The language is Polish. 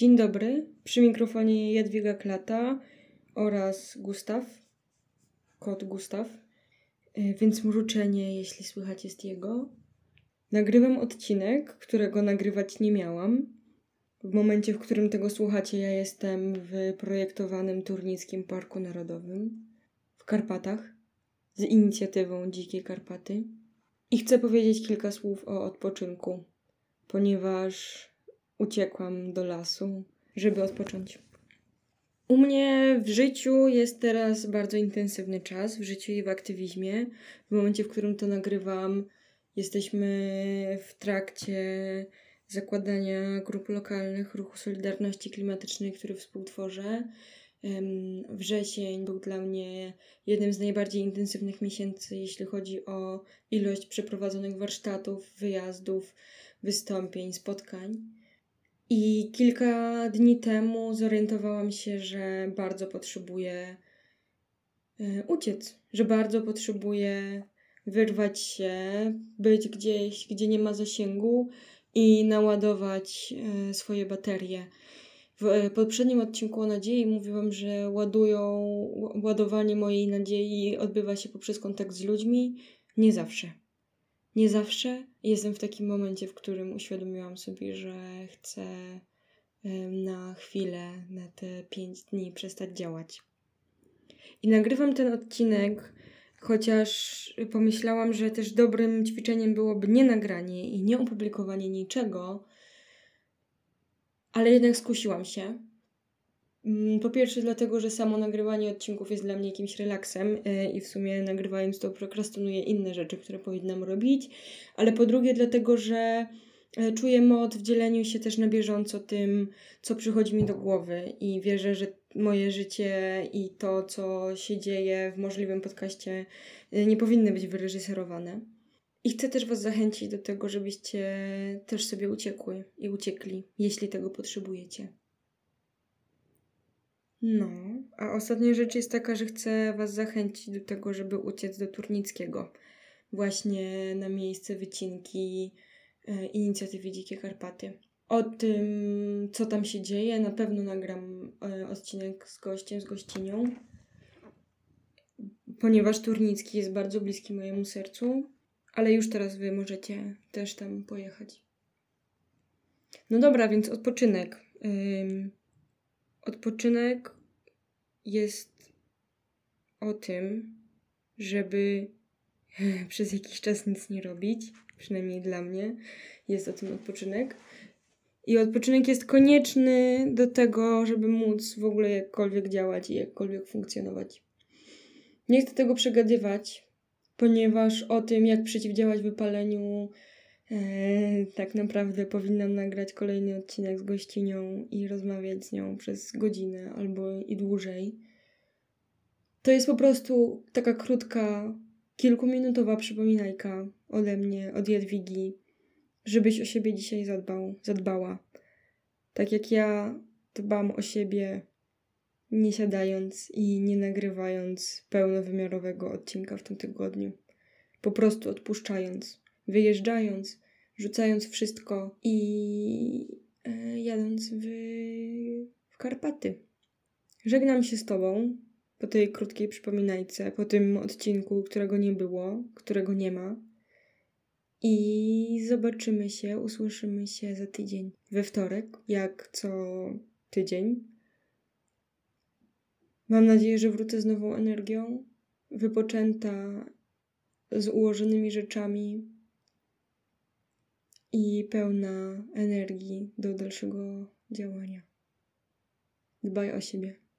Dzień dobry, przy mikrofonie Jadwiga Klata oraz Gustaw, kot Gustaw, y, więc mruczenie, jeśli słychać, jest jego. Nagrywam odcinek, którego nagrywać nie miałam. W momencie, w którym tego słuchacie, ja jestem w projektowanym Turnickim Parku Narodowym w Karpatach z inicjatywą Dzikie Karpaty. I chcę powiedzieć kilka słów o odpoczynku, ponieważ uciekłam do lasu, żeby odpocząć. U mnie w życiu jest teraz bardzo intensywny czas, w życiu i w aktywizmie. W momencie, w którym to nagrywam, jesteśmy w trakcie zakładania grup lokalnych ruchu Solidarności Klimatycznej, który współtworzę. Wrzesień był dla mnie jednym z najbardziej intensywnych miesięcy, jeśli chodzi o ilość przeprowadzonych warsztatów, wyjazdów, wystąpień, spotkań. I kilka dni temu zorientowałam się, że bardzo potrzebuję e, uciec, że bardzo potrzebuję wyrwać się, być gdzieś, gdzie nie ma zasięgu i naładować e, swoje baterie. W e, poprzednim odcinku o nadziei mówiłam, że ładują, ładowanie mojej nadziei odbywa się poprzez kontakt z ludźmi. Nie zawsze. Nie zawsze jestem w takim momencie, w którym uświadomiłam sobie, że chcę na chwilę, na te pięć dni przestać działać. I nagrywam ten odcinek, chociaż pomyślałam, że też dobrym ćwiczeniem byłoby nie nagranie i nie opublikowanie niczego, ale jednak skusiłam się po pierwsze, dlatego, że samo nagrywanie odcinków jest dla mnie jakimś relaksem yy, i w sumie nagrywając to prokrastynuję inne rzeczy, które powinnam robić, ale po drugie, dlatego, że yy, czuję moc w dzieleniu się też na bieżąco tym, co przychodzi mi do głowy i wierzę, że moje życie i to, co się dzieje w możliwym podcaście, yy, nie powinny być wyreżyserowane. I chcę też Was zachęcić do tego, żebyście też sobie uciekły i uciekli, jeśli tego potrzebujecie. No, a ostatnia rzecz jest taka, że chcę Was zachęcić do tego, żeby uciec do Turnickiego. Właśnie na miejsce wycinki e, inicjatywy Dzikie Karpaty. O tym, co tam się dzieje, na pewno nagram e, odcinek z gościem, z gościnią, ponieważ Turnicki jest bardzo bliski mojemu sercu, ale już teraz Wy możecie też tam pojechać. No dobra, więc odpoczynek. Odpoczynek jest o tym, żeby przez jakiś czas nic nie robić, przynajmniej dla mnie jest o tym odpoczynek. I odpoczynek jest konieczny do tego, żeby móc w ogóle jakkolwiek działać i jakkolwiek funkcjonować. Nie chcę tego przegadywać, ponieważ o tym, jak przeciwdziałać wypaleniu, tak naprawdę powinnam nagrać kolejny odcinek z gościnią i rozmawiać z nią przez godzinę albo i dłużej. To jest po prostu taka krótka, kilkuminutowa przypominajka ode mnie, od Jadwigi, żebyś o siebie dzisiaj zadbał, zadbała. Tak jak ja dbam o siebie, nie siadając i nie nagrywając pełnowymiarowego odcinka w tym tygodniu. Po prostu odpuszczając wyjeżdżając, rzucając wszystko i e, jadąc w, w Karpaty. Żegnam się z Tobą po tej krótkiej przypominajce, po tym odcinku, którego nie było, którego nie ma. I zobaczymy się, usłyszymy się za tydzień. We wtorek, jak co tydzień. Mam nadzieję, że wrócę z nową energią, wypoczęta, z ułożonymi rzeczami, i pełna energii do dalszego działania. Dbaj o siebie.